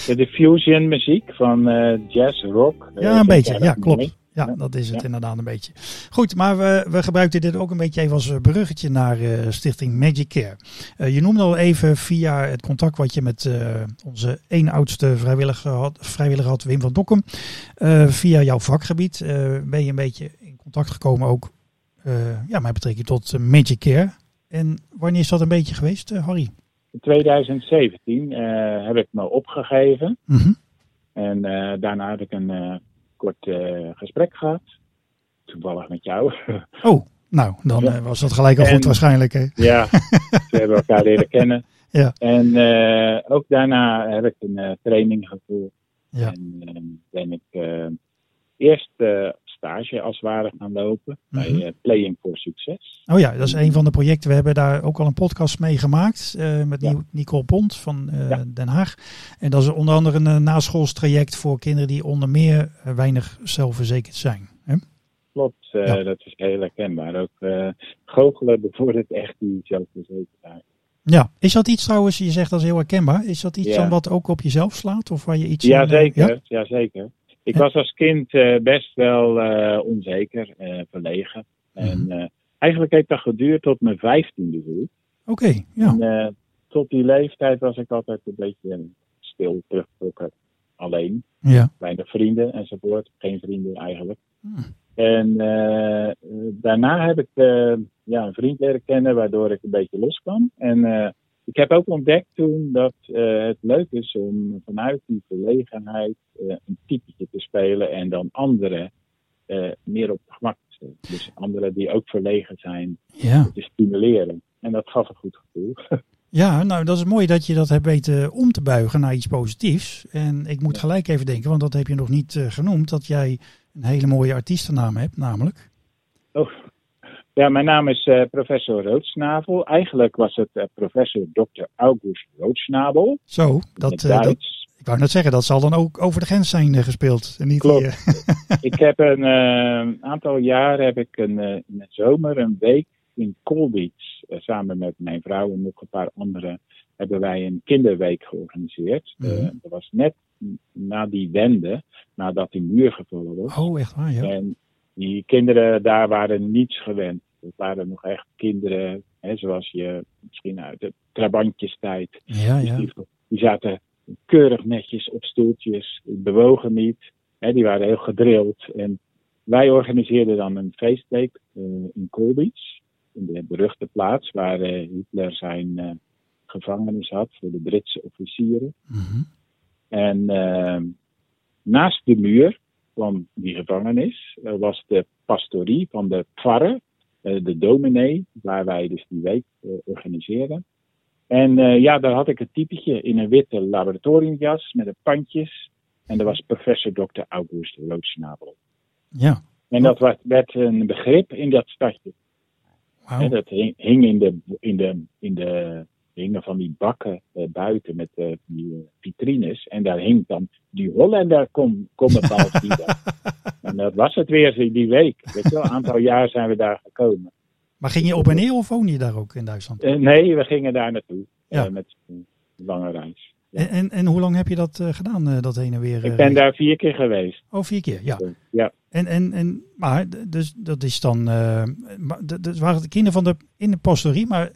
de fusion muziek van jazz, rock. Ja, een beetje. Ja, klopt. Ja, dat is het inderdaad een beetje. Goed, maar we, we gebruikten dit ook een beetje even als bruggetje naar uh, Stichting Magic Care. Uh, je noemde al even via het contact wat je met uh, onze één oudste vrijwilliger had, vrijwilliger had Wim van Dokkum. via jouw vakgebied ben je een beetje in contact gekomen ook ja, met betrekking tot Magic Care. En wanneer is dat een beetje geweest, Harry? In 2017 heb ik me opgegeven. Mm -hmm. En daarna heb ik een kort uh, gesprek gehad. Toevallig met jou. Oh, nou, dan ja. was dat gelijk al en, goed waarschijnlijk. Hè? Ja, we hebben elkaar leren kennen. Ja. En uh, ook daarna heb ik een uh, training gevoerd. Ja. En ben ik eerst stage als het ware gaan lopen mm -hmm. bij Playing for Succes. Oh ja, dat is een van de projecten. We hebben daar ook al een podcast mee gemaakt uh, met ja. Nicole Pont van uh, ja. Den Haag. En dat is onder andere een naschoolstraject voor kinderen die onder meer weinig zelfverzekerd zijn. Hè? Klopt, uh, ja. dat is heel herkenbaar. Ook goochelen bevordert echt die zelfverzekerdheid. Ja, is dat iets trouwens, je zegt dat is heel herkenbaar, is dat iets dan wat ook op jezelf slaat? Of waar je iets ja, in, zeker, ja? ja, zeker. Ik was als kind uh, best wel uh, onzeker, uh, verlegen. En eigenlijk heeft dat geduurd tot mijn vijftiende. Oké, okay, ja. En, tot die leeftijd was ik altijd een beetje stil, teruggetrokken, alleen. Ja. Weinig vrienden enzovoort. Geen vrienden eigenlijk. Hmm. En daarna heb ik ja, een vriend leren kennen waardoor ik een beetje los kwam. En ik heb ook ontdekt toen dat uh, het leuk is om vanuit die verlegenheid uh, een typetje te spelen en dan anderen uh, meer op gemak te stellen. Dus anderen die ook verlegen zijn, ja. te stimuleren. En dat gaf een goed gevoel. Ja, nou dat is mooi dat je dat hebt weten om te buigen naar iets positiefs. En ik moet gelijk even denken, want dat heb je nog niet genoemd, dat jij een hele mooie artiestennaam hebt, namelijk. Oh, ja, mijn naam is uh, professor Roodsnavel. Eigenlijk was het uh, professor Dr. August Roodsnabel. Zo, dat, uh, dat, ik wou net zeggen, dat zal dan ook over de grens zijn gespeeld. En niet Klopt. ik heb een aantal jaar, heb ik een, in de zomer een week in Colbeach, samen met mijn vrouw en nog een paar anderen, hebben wij een kinderweek georganiseerd. Mhm. dat was net na die wende, nadat die muur gevallen was. Oh, echt waar, ja. En die kinderen daar waren niets gewend. Het waren nog echt kinderen, hè, zoals je misschien uit de trabantjestijd. Ja, ja. Dus die, die, zaten keurig netjes op stoeltjes, bewogen niet. Hè, die waren heel gedrild. En wij organiseerden dan een feestweek uh, in Kolbitz, in de beruchte plaats waar uh, Hitler zijn uh, gevangenis had voor de Britse officieren. Mm -hmm. En naast de muur van die gevangenis was de pastorie van de pfarrer, de dominee, waar wij dus die week uh, organiseren. En ja, daar had ik een typetje in een witte laboratoriumjas met een pandjes. En dat was professor Dr. August Loodsnabel. Ja. En dat werd, werd een begrip in dat stadje. Wow. En dat hing, hing in de, in de, in de hingen van die bakken uh, buiten met uh, die uh, vitrines. En daar hing dan die Hollander kom, kom bepaald wieder. en dat was het weer die week. Weet je wel, een aantal jaar zijn we daar gekomen. Maar ging je op en neer of woon je daar ook in Duitsland? nee, we gingen daar naartoe. Ja. met een lange reis. Ja. En, en, en, hoe lang heb je dat gedaan, dat heen en weer? Ik ben daar vier keer geweest. Oh, vier keer, ja. ja. En, en, en, maar dus, dat is dan, dat waren de kinderen van de, in de pastorie, maar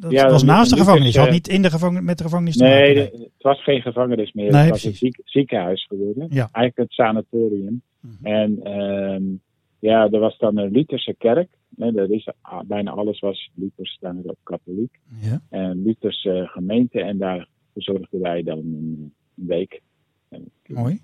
dat ja, was naast de gevangenis, had niet in de gevangenis, met de gevangenis te nee, maken. Nee, het was geen gevangenis meer. Nee, het was precies. een ziek, ziekenhuis geworden. Ja. Eigenlijk het sanatorium. Mhm. En um, ja, er was dan een Lutherse kerk. Nee, dat is, bijna alles was Luthers, dan ook katholiek. Ja. En Lutherse gemeente. En daar verzorgden wij dan een, week. Mooi.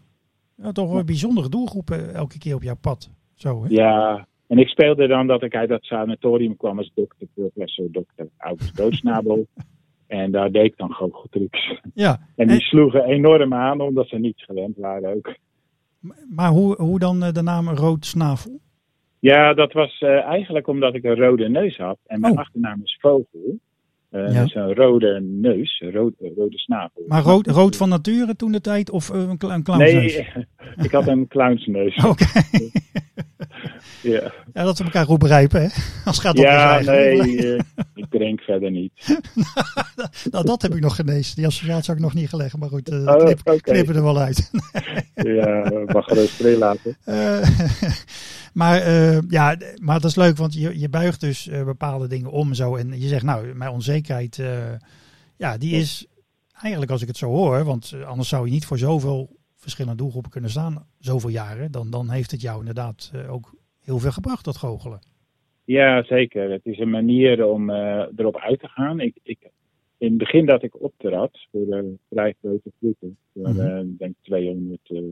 Ja, toch wel bijzondere doelgroepen elke keer op jouw pad. Zo, hè? Ja, en ik speelde dan dat ik uit dat sanatorium kwam als dokter, professor, dokter Doosnabel. en daar deed ik dan goocheltrucs. Ja. En die sloegen enorm aan, omdat ze niet gewend waren ook. Maar hoe, hoe dan de naam Rood Snavel? Ja, dat was uh, eigenlijk omdat ik een rode neus had. En mijn Oh. achternaam is Vogel. Eh Ja. Dus een rode neus, een rode, snavel. Maar rood, rood van nature toen de tijd of eh, een, een clownsneus? Nee, ik had een clownsneus. Oké. Ja, Ja, dat we elkaar goed begrijpen, hè? Als het gaat om ja nee, eh, ik drink verder niet. Nou, dat heb ik nog genezen. Die associatie had ik nog niet gelegd, maar goed, Oh, knip, oké. knippen er wel uit. Ja, mag gerust erin laten. Eh, maar, ja, maar dat is leuk, want je, je buigt dus bepaalde dingen om en zo. En je zegt, nou, mijn onzekerheid, ja, die is eigenlijk als ik het zo hoor, want anders zou je niet voor zoveel verschillende doelgroepen kunnen staan, zoveel jaren. Dan, dan heeft het jou inderdaad ook heel veel gebracht, dat goochelen. Ja, zeker. Het is een manier om eh, erop uit te gaan. Ik, ik, in het begin dat ik optrad voor de vrij grote groepen, voor ik denk 200 eh,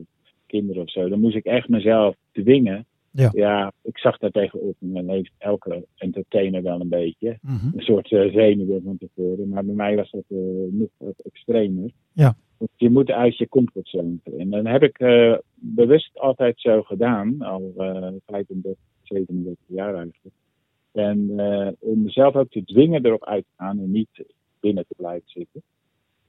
kinderen of zo, dan moest ik echt mezelf dwingen. Ja. ik zag daar tegenop. En dan heeft elke entertainer wel een beetje. Mhm. Een soort eh, zenuwen van tevoren. Maar bij mij was dat nog wat extremer. Ja. Je moet uit je comfortzone. En dan heb ik eh, bewust altijd zo gedaan. Al eh 35, 37 jaar eigenlijk. En eh, om mezelf ook te dwingen erop uit te gaan en niet binnen te blijven zitten.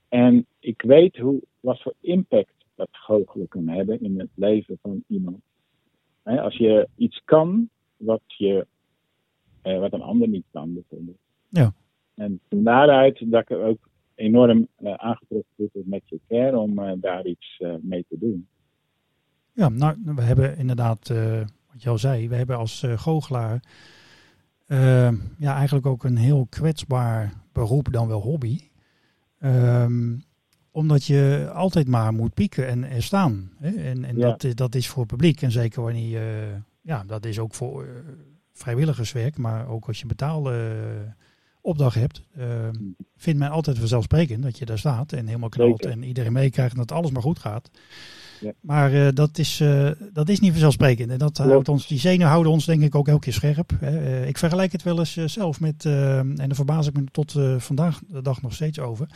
En ik weet hoe, wat voor impact dat goochelen kan hebben in het leven van iemand. Als je iets kan wat, je, eh, wat een ander niet kan, bijvoorbeeld. Ja. En van daaruit dat ik er ook enorm eh, aangetrokken tot met je care om eh, daar iets eh, mee te doen. Ja, nou, we hebben inderdaad, wat je al zei, we hebben als goochelaar eh, ja, eigenlijk ook een heel kwetsbaar beroep, dan wel hobby. Ehm, omdat je altijd maar moet pieken en, en staan. Hè? En, en Ja. dat, is- dat is voor het publiek. En zeker wanneer je, ja, dat is ook voor vrijwilligerswerk, maar ook als je betaalde opdracht hebt. ehm, vindt men altijd vanzelfsprekend dat je daar staat en helemaal knalt en iedereen meekrijgt en dat alles maar goed gaat. Ja. Maar eh, dat, is, eh, dat is niet vanzelfsprekend. En dat houdt ons, die zenuwen houden ons denk ik ook elke keer scherp. Hè. Eh, ik vergelijk het wel eens eh, zelf met, eh, en daar verbaas ik me tot eh, vandaag de dag nog steeds over.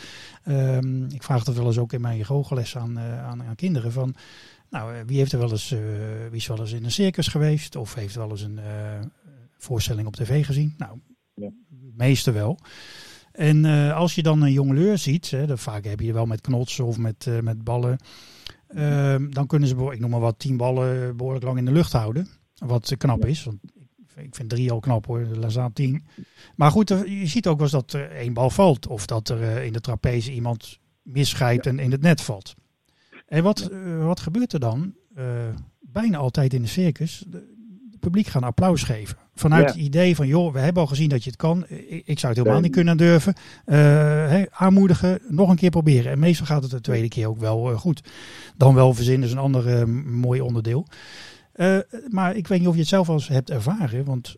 Ehm, ik vraag dat wel eens ook in mijn goochelles aan, eh, aan, aan kinderen van... Nou, eh, wie heeft er wel eens, eh, wie is wel eens in een circus geweest? Of heeft wel eens een eh, voorstelling op tv gezien? Nou, Ja. meeste wel. En eh, als je dan een jongleur ziet, hè, dan vaak heb je wel met knotsen of met, eh, met ballen. ehm, dan kunnen ze, ik noem maar wat, tien ballen behoorlijk lang in de lucht houden. Wat eh, knap is. Want ik- vind drie al knap hoor, laat staan tien. Maar goed, er- je ziet ook wel eens dat er één bal valt. Of dat er in de trapeze iemand misschrijdt en in het net valt. En wat, wat gebeurt er dan? Bijna altijd in de circus. Het publiek gaan applaus geven. Vanuit Ja. het idee van, joh, we hebben al gezien dat je het kan. Ik, ik zou het helemaal niet kunnen durven. Eh, aanmoedigen, nog een keer proberen. En meestal gaat het de tweede keer ook wel eh, goed. Dan wel verzinnen is een ander eh, mooi onderdeel. Eh, maar ik weet niet of je het zelf al eens hebt ervaren. Want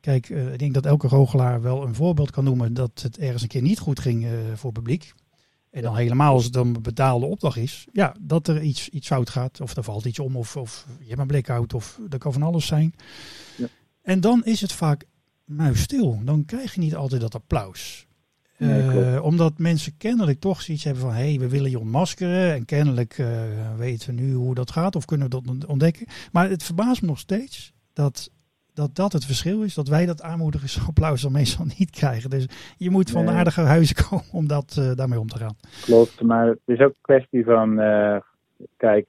kijk, eh, ik denk dat elke goochelaar wel een voorbeeld kan noemen dat het ergens een keer niet goed ging eh, voor publiek. En dan helemaal als het dan een betaalde opdracht is. Ja, dat er iets, iets fout gaat. Of er valt iets om. Of, of je hebt een blackout. Of er kan van alles zijn. Ja. En dan is het vaak muisstil. Dan krijg je niet altijd dat applaus. Nee, Eh, omdat mensen kennelijk toch zoiets hebben van... hé, hey, we willen je ontmaskeren. En kennelijk eh, weten we nu hoe dat gaat. Of kunnen we dat ontdekken. Maar het verbaast me nog steeds dat dat, dat het verschil is. Dat wij dat aanmoedigingsapplaus dan meestal niet krijgen. Dus je moet van Nee. aardige huizen komen om dat, eh, daarmee om te gaan. Klopt, maar het is ook een kwestie van, kijk,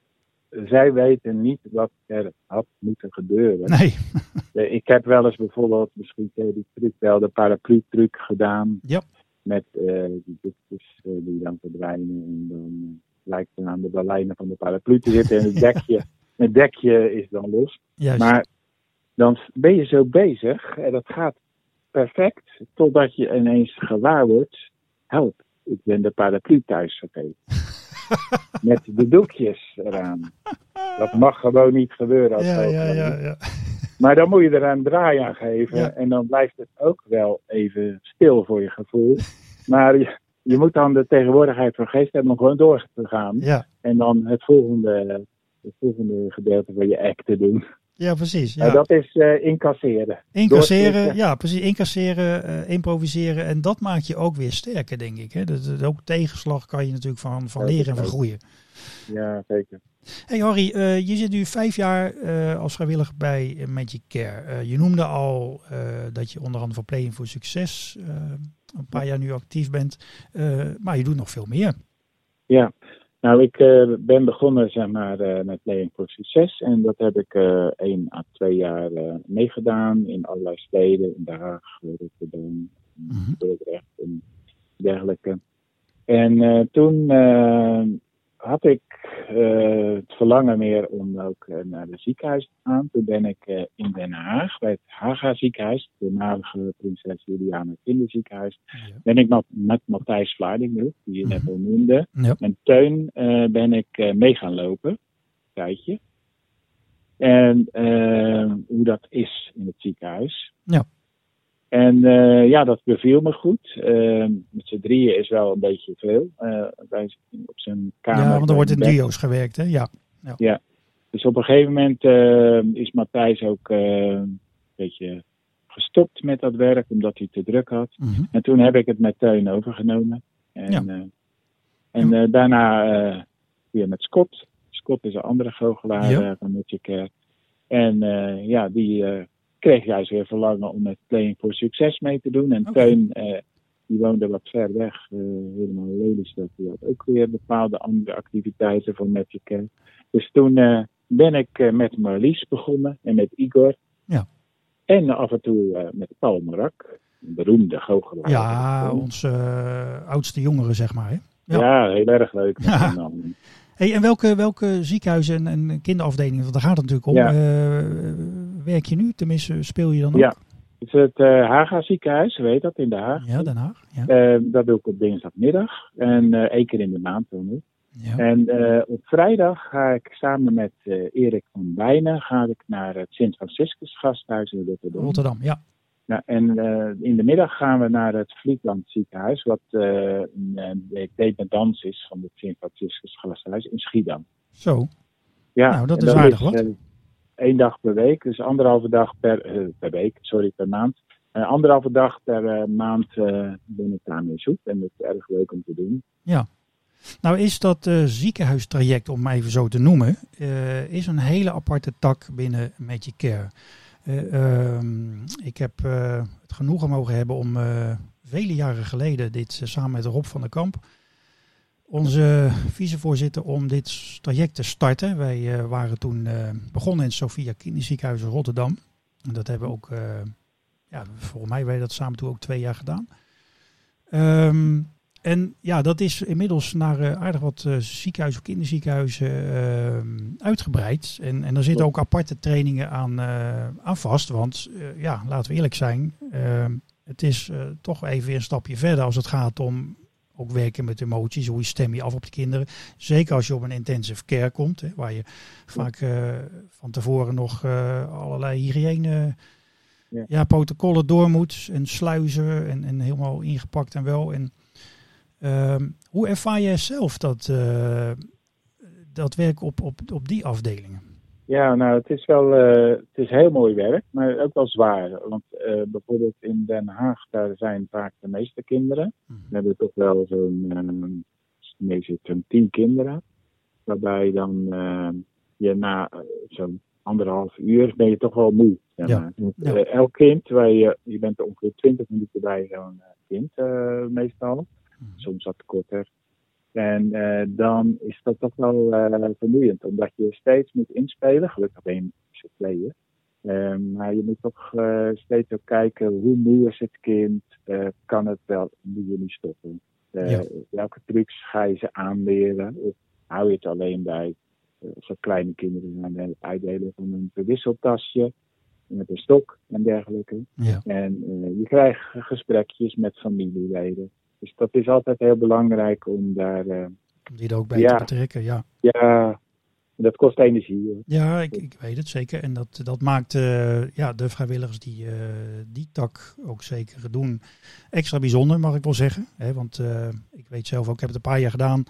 zij weten niet wat er had moeten gebeuren. Nee, Eh, Ik heb wel eens bijvoorbeeld, misschien ken die truc wel, de paraplu-truc gedaan. Ja. Met eh, die doekjes eh, die dan verdwijnen en dan lijkt het aan de baleinen van de paraplu te zitten en het dekje, het dekje is dan los. juist. Maar dan ben je zo bezig en dat gaat perfect totdat je ineens gewaar wordt. Help, ik ben de paraplu thuis vergeten. Met de doekjes eraan. Dat mag gewoon niet gebeuren. Als ja, ja, ja, ja. Maar dan moet je er een draai aan geven. Ja. En dan blijft het ook wel even stil voor je gevoel. Maar je, je moet dan de tegenwoordigheid van geest hebben om gewoon door te gaan. ja. En dan het volgende, het volgende gedeelte van je act te doen. Ja, precies. Maar Ja. dat is eh, incasseren. Incasseren, ja, precies. Incasseren, eh, improviseren. En dat maakt je ook weer sterker, denk ik. Hè? Dat, dat- ook tegenslag kan je natuurlijk van, van leren en van groeien. Ja, zeker. Hey Harry, eh, je zit nu vijf jaar eh, als vrijwilliger bij eh, Magic Care. Eh, je noemde al eh, dat je onder andere voor Playing for Succes eh, een paar jaar nu actief bent. Eh, maar je doet nog veel meer. Ja, nou ik eh, ben begonnen zeg maar eh, met Playing for Succes en dat heb ik eh één à twee jaar meegedaan in allerlei steden, in Den Haag, Rotterdam, Mhm. Dordrecht en dergelijke. En toen had ik eh, het verlangen meer om ook eh, naar het ziekenhuis te gaan. Toen ben ik eh, in Den Haag, bij het Haga ziekenhuis, het voormalige Prinses Juliana Kinderziekenhuis, Ja. ben ik met, met Matthijs Vlaarding die je net Mhm. al noemde. Ja. En Teun ben ik mee gaan lopen, een tijdje. En hoe dat is in het ziekenhuis. Ja. En eh, ja, dat beviel me goed. Eh, met z'n drieën is wel een beetje veel. eh, bij, op zijn kamer. ja, want er wordt in duo's gewerkt. Hè? Ja. Dus op een gegeven moment eh, is Matthijs ook eh, een beetje gestopt met dat werk, omdat hij te druk had. Mhm. En toen heb ik het met Teun overgenomen. En, Ja. eh, en daarna eh, weer met Scott. Scott is een andere goochelaar Ja. van Care. En eh, ja, die eh, kreeg juist weer verlangen om met Playing for Succes mee te doen. En Oké. Teun, eh, die woonde wat ver weg, eh, helemaal Lelystad. Die had ook weer bepaalde andere activiteiten voor Magic Care. Dus toen eh, ben ik met Marlies begonnen en met Igor. Ja. En af en toe met Paul Marak, een beroemde goochelaar. Ja, onze oudste jongeren, zeg maar. Hè? Ja. Ja, heel erg leuk. Ja. Hey, en welke, welke ziekenhuizen en, en kinderafdelingen, want daar gaat het natuurlijk om, Ja. Werk je nu? Tenminste, speel je dan ook? Ja. Het is het eh, Haga ziekenhuis, weet dat, in Den Haag. Ja, Den Haag. Ja. Eh, dat doe ik op dinsdagmiddag. En eh één keer in de maand dan ja. En op vrijdag ga ik samen met Erik van Bijnen ga ik naar het Sint-Franciscus gasthuis in Rotterdam. Rotterdam, ja. Ja, en in de middag gaan we naar het Vlietland ziekenhuis, wat eh een dependance is van het Sint-Franciscus gasthuis in Schiedam. Zo. Ja, Nou, dat is aardig wat. Één dag per week, dus anderhalve dag per, eh, per week, sorry, per maand. En anderhalve dag per eh, maand ben ik daarmee zoek. En dat is erg leuk om te doen. Nou is dat ziekenhuistraject, om maar even zo te noemen, is een hele aparte tak binnen Magic Care. Eh, ehm, ik heb het genoegen mogen hebben om vele jaren geleden dit samen met Rob van der Kamp, onze vicevoorzitter, om dit traject te starten. Wij eh, waren toen eh, begonnen in het Sophia Kinderziekenhuis in Rotterdam. En dat hebben we ook, eh, ja, volgens mij hebben we dat samen toen ook twee jaar gedaan. Ehm, en ja, dat is inmiddels naar aardig wat eh, ziekenhuizen, kinderziekenhuizen ehm, uitgebreid. En, en er zitten ook aparte trainingen aan, aan vast. Want ja, laten we eerlijk zijn, ehm, het is toch even weer een stapje verder als het gaat om ook werken met emoties. Hoe stem je af op de kinderen? Zeker als je op een intensive care komt, hè, waar je vaak eh, van tevoren nog eh, allerlei hygiëne Ja. ja. protocollen door moet. En sluizen en, en helemaal ingepakt en wel. En Ehm, hoe ervaar jij zelf dat, eh, dat werk op, op, op die afdelingen? Ja, nou, het is wel eh, het is heel mooi werk, maar ook wel zwaar. Want eh, bijvoorbeeld in Den Haag, daar zijn vaak de meeste kinderen. We hebben toch wel zo'n meestal zo'n tien kinderen. Waarbij dan eh, je na eh, zo'n anderhalf uur ben je toch wel moe. Zeg Ja. maar. Want, Ja. eh, elk kind, waar je, je bent er ongeveer twintig minuten bij zo'n eh, kind eh, meestal. Soms wat korter. En eh, dan is dat toch wel eh, vermoeiend, omdat je steeds moet inspelen. Gelukkig ben je z'n tweeën. Eh, maar je moet toch eh, steeds ook kijken hoe moe is het kind, kan het wel, moet je niet stoppen. Ja. Welke trucs ga je ze aanleren? Of hou je het alleen bij, er kleine kinderen bij het uitdelen van een verwisseltasje met een stok en dergelijke. Ja. En je krijgt gesprekjes met familieleden. Dus dat is altijd heel belangrijk om daar. eh, Om die er ook bij Ja. te betrekken, ja. ja, dat kost energie. hoor. Ja, ik, ik weet het zeker. En dat, dat maakt eh, ja, de vrijwilligers die eh, die tak ook zeker doen extra bijzonder, mag ik wel zeggen. Hè, want ik weet zelf ook, ik heb het een paar jaar gedaan.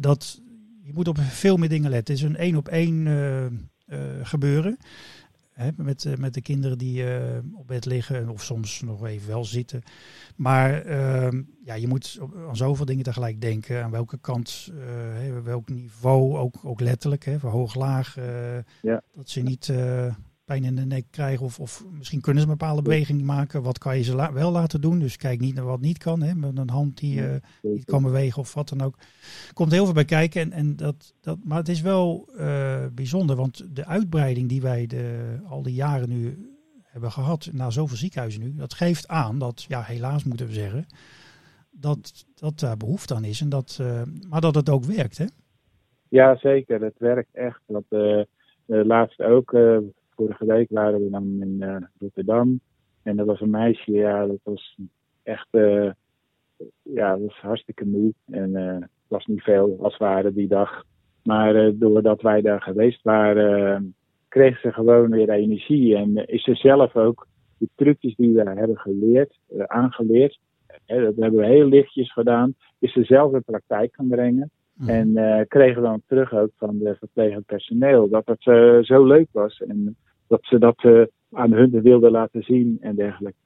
dat je moet op veel meer dingen letten. Het is een één op één gebeuren. Hè, met, met de kinderen die op bed liggen of soms nog even wel zitten. Maar ehm, ja, je moet aan zoveel dingen tegelijk denken. Aan welke kant, welk niveau, ook, ook letterlijk, hè, voor hoog, laag. ja. Dat ze niet pijn in de nek krijgen. Of, of misschien kunnen ze een bepaalde beweging maken. Wat kan je ze wel laten doen? Dus kijk niet naar wat niet kan. Hè? Met een hand die uh, niet kan bewegen of wat dan ook. Komt heel veel bij kijken. En, en dat, dat, maar het is wel uh, bijzonder. Want de uitbreiding die wij de, al die jaren nu hebben gehad. Naar zoveel ziekenhuizen nu. Dat geeft aan dat, ja helaas moeten we zeggen. Dat, dat daar behoefte aan is. En dat, uh, maar dat het ook werkt hè? Ja zeker. Het werkt echt. Dat, laatst ook vorige week waren we dan in uh, Rotterdam. En dat was een meisje, ja, dat was echt, uh, ja, dat was hartstikke moe. En uh, het was niet veel als waren die dag. Maar doordat wij daar geweest waren, kreeg ze gewoon weer energie. En is ze zelf ook de trucjes die we hebben geleerd, aangeleerd, dat hebben we heel lichtjes gedaan, is ze zelf in praktijk gaan brengen. Mhm. En uh, kregen we dan terug ook van de verplegend personeel dat het uh, zo leuk was. En dat ze dat uh, aan hun wilden laten zien en dergelijke.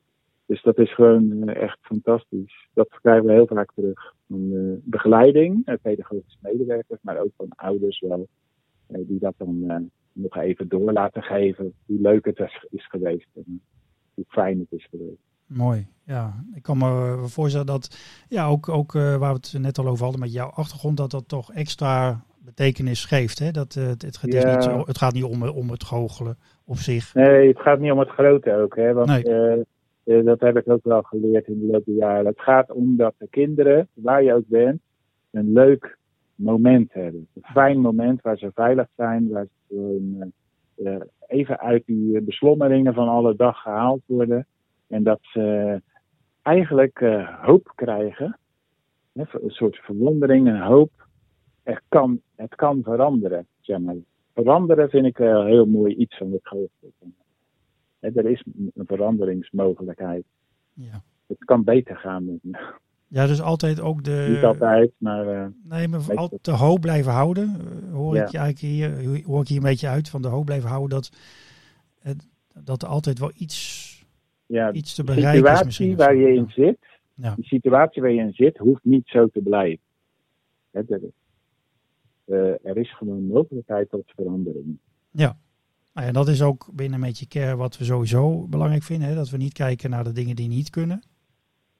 Dus dat is gewoon uh, echt fantastisch. Dat krijgen we heel vaak terug. Van uh, begeleiding, pedagogische medewerkers, maar ook van ouders wel. die dat dan nog even door laten geven. Hoe leuk het is geweest en hoe fijn het is geweest. Mooi, ja. Ik kan me voorstellen dat, ja, ook, ook waar we het net al over hadden met jouw achtergrond, dat dat toch extra betekenis geeft. Hè? Dat, uh, het, het, ja. niet zo, het gaat niet om, om het goochelen op zich. Nee, het gaat niet om het grote ook. Hè? Want nee. uh, dat heb ik ook wel geleerd in de loop der jaren. Het gaat om dat de kinderen, waar je ook bent, een leuk moment hebben. Een fijn moment waar ze veilig zijn, waar ze uh, even uit die beslommeringen van alle dag gehaald worden. En dat ze eigenlijk hoop krijgen. Een soort verwondering en hoop het kan, het kan veranderen. Zeg maar. Veranderen vind ik wel heel mooi iets van het hoofdstuk. Er is een veranderingsmogelijkheid. Ja. Het kan beter gaan met me. Ja, dus altijd ook de. Niet altijd, maar. Uh, nee, maar altijd de hoop blijven houden. Uh, hoor, ik je eigenlijk hier, hoor ik hier een beetje uit van de hoop blijven houden dat, dat er altijd wel iets, ja, iets te bereiken is. De situatie waar je in zit, ja. die situatie waar je in zit, hoeft niet zo te blijven. Er is gewoon mogelijkheid tot verandering. Ja. Nou ja, dat is ook binnen Met Care wat we sowieso belangrijk vinden. Hè? Dat we niet kijken naar de dingen die niet kunnen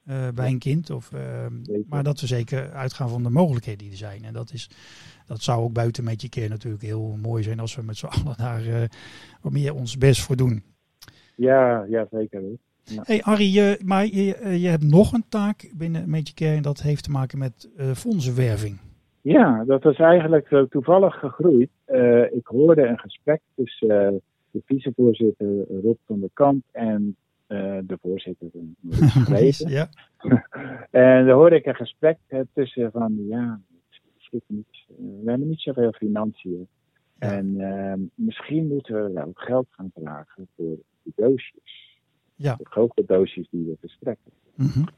uh, bij een kind. Of, uh, maar dat we zeker uitgaan van de mogelijkheden die er zijn. En dat, is, dat zou ook buiten Met Care natuurlijk heel mooi zijn als we met z'n allen daar uh, wat meer ons best voor doen. Ja, ja zeker. Ja. Hey Arie, je, maar je, je hebt nog een taak binnen Met Care en dat heeft te maken met fondsenwerving. Ja, dat was eigenlijk zo toevallig gegroeid. Uh, ik hoorde een gesprek tussen uh, de vicevoorzitter Rob van der Kamp en de voorzitter van de ja. en dan hoorde ik een gesprek tussen van, ja, niet, we hebben niet zoveel financiën. Ja. En ehm, misschien moeten we wel geld gaan vragen voor die doosjes. Ja. De grote doosjes die we verstrekken. Mm -hmm.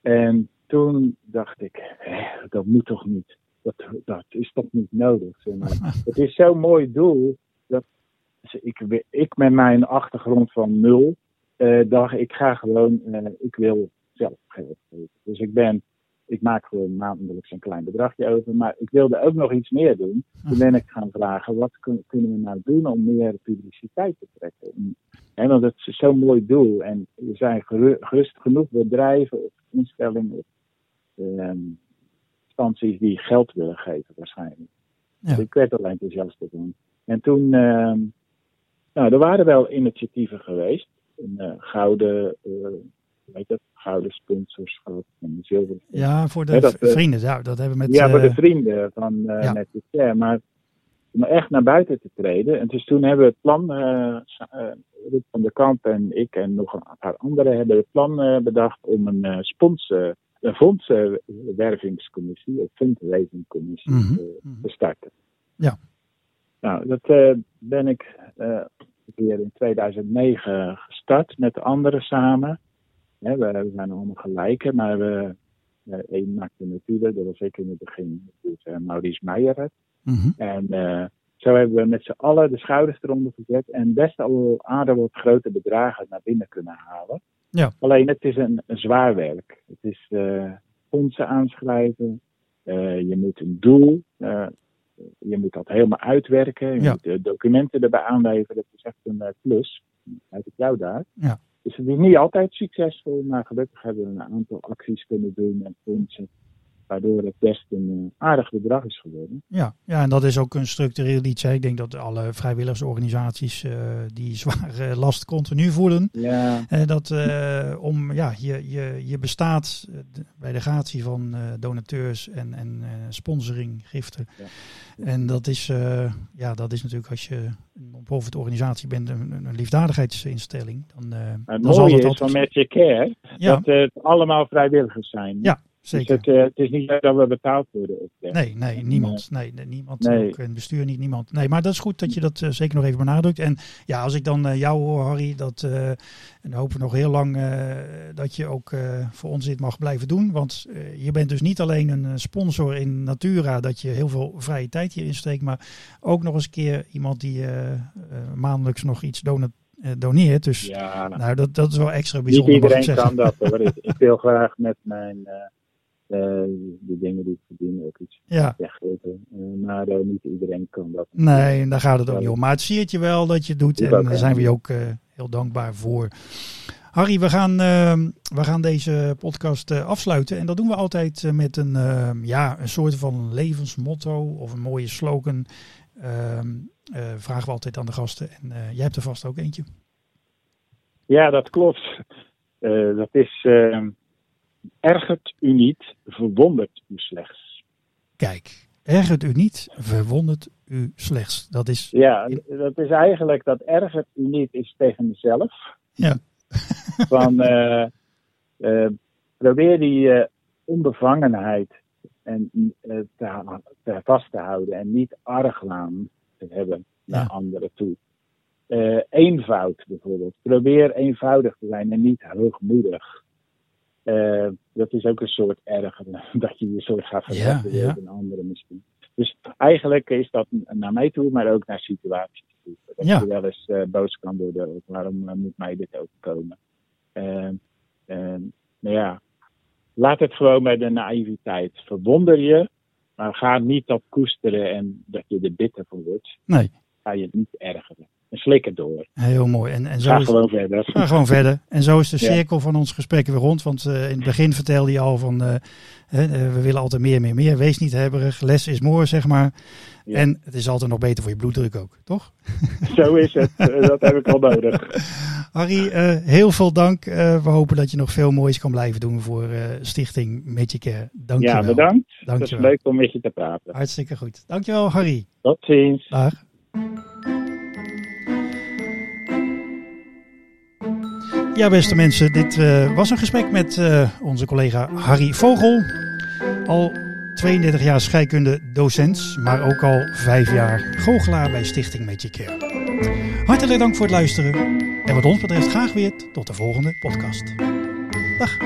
En toen dacht ik, dat moet toch niet dat, dat is toch niet nodig. Zeg maar. het is zo'n mooi doel dat ik, ik met mijn achtergrond van nul uh, dacht, ik ga gewoon, uh, ik wil zelf geld geven. Dus ik ben, ik maak gewoon maandelijks een klein bedragje over, maar ik wilde ook nog iets meer doen. Toen ben ik gaan vragen, wat kun, kunnen we nou doen om meer publiciteit te trekken? En, want het is zo'n mooi doel en er zijn gerust genoeg bedrijven of instellingen of um, instanties die geld willen geven waarschijnlijk. Ja. Dus ik werd er enthousiast van. En toen, uh, nou, er waren wel initiatieven geweest. Een uh, gouden, uh, weet het, gouden sponsorschap en zilveren. Ja, voor de dat, vrienden, ja, dat hebben we met... Ja, voor de vrienden van ja. de. Maar om echt naar buiten te treden. En dus toen hebben we het plan, Ruud van der Kamp en ik en nog een paar anderen hebben het plan bedacht om een sponsor een fondsenwervingscommissie, een fundraisingcommissie mm -hmm. te starten. Ja. Nou, dat uh, ben ik uh, weer in 2009 gestart met de anderen samen. we, we, zijn allemaal gelijken, maar we, uh, één maakte natuurlijk, dat was ik in het begin, dus, Maurice Meijer. Mm -hmm. En zo hebben we met z'n allen de schouders eronder gezet en best al aardig wat grote bedragen naar binnen kunnen halen. Ja. Alleen het is een, een zwaar werk. Het is uh, fondsen aanschrijven, uh, je moet een doel, uh, je moet dat helemaal uitwerken, je Ja. moet de documenten erbij aanleveren. Dat is echt een plus. Uit ik jou daar. Ja. Dus het is niet altijd succesvol, maar gelukkig hebben we een aantal acties kunnen doen en fondsen. Waardoor het best een uh, aardig bedrag is geworden. Ja, ja, en dat is ook een structureel iets. Hè. Ik denk dat alle vrijwilligersorganisaties uh, die zware last continu voelen. Ja. Uh, dat uh, om ja, je, je, je bestaat bij de gratie van donateurs en, en sponsoring, giften. Ja. En dat is, ja, dat is natuurlijk als je een non-profit organisatie bent, een, een liefdadigheidsinstelling. Dan, het dan zal mooie is altijd... van Magic Care Ja. dat het allemaal vrijwilligers zijn. Ja, Dus zeker. het, uh, het is niet dat we betaald worden. Nee, nee, niemand. Nee, niemand. Nee. Ook in het bestuur niet, niemand. Nee, maar dat is goed dat je dat uh, zeker nog even benadrukt. En ja, als ik dan uh, jou hoor, Harry, dat, uh, en hopen we nog heel lang dat je ook voor ons dit mag blijven doen. Want je bent dus niet alleen een sponsor in Natura, dat je heel veel vrije tijd hierin steekt, maar ook nog eens een keer iemand die maandelijks nog iets donat doneert. Dus ja, nou, dat, dat is wel extra bijzonder. Niet iedereen kan dat hoor. ik, ik wil graag met mijn uh, de dingen die ik verdien ook iets ja. weggeven. Uh, maar uh, niet iedereen kan dat. Nee, daar gaat het ook niet om. Maar het zie je wel dat je het doet. En daar zijn we je ook heel dankbaar voor. Harry, we gaan, uh, we gaan deze podcast uh, afsluiten. En dat doen we altijd uh, met een, ja, een soort van levensmotto of een mooie slogan. Ehm, vragen we altijd aan de gasten. En jij hebt er vast ook eentje. Ja, dat klopt. Dat is uh, ergert u niet, verwondert u slechts. Kijk, ergert u niet, verwondert u slechts. Dat is. Ja, dat is eigenlijk dat ergert u niet is tegen mezelf. Ja. Van uh, probeer die onbevangenheid en, te, te vast te houden en niet argwaan te hebben naar Ja. anderen toe. Eenvoud bijvoorbeeld. Probeer eenvoudig te zijn en niet hoogmoedig. Uh, dat is ook een soort erger, dat je je soort gaat verzetten Ja, ja. tegen anderen misschien. Dus eigenlijk is dat naar mij toe, maar ook naar situaties toe. Dat Ja. je wel eens uh, boos kan worden, waarom moet mij dit overkomen? nou ja, laat het gewoon bij de naïviteit. Verwonder je, maar ga niet dat koesteren en dat je er bitter van wordt. Nee, Ga je het niet ergeren. En slik het door. heel mooi. En, en zo Ga is, gewoon verder. Ga gewoon verder. En zo is de Ja. cirkel van ons gesprek weer rond. Want uh, in het begin vertelde je al van, uh, hè, uh, we willen altijd meer, meer, meer. Wees niet hebberig. Less is more, zeg maar. Ja. En het is altijd nog beter voor je bloeddruk ook, toch? Zo is het. Eh, dat heb ik wel nodig. Harry, heel veel dank. We hopen dat je nog veel moois kan blijven doen voor Stichting Medicare. Dank je Ja, wel. bedankt. Dank Het wel. leuk om met je te praten. Hartstikke goed. Dankjewel, Harry. Tot ziens. Dag. Ja, beste mensen, dit uh, was een gesprek met uh, onze collega Harry Vogel. Al 32 jaar scheikunde docent, maar ook al 5 jaar goochelaar bij Stichting Medicare. Hartelijk dank voor het luisteren en wat ons betreft graag weer tot de volgende podcast. Dag.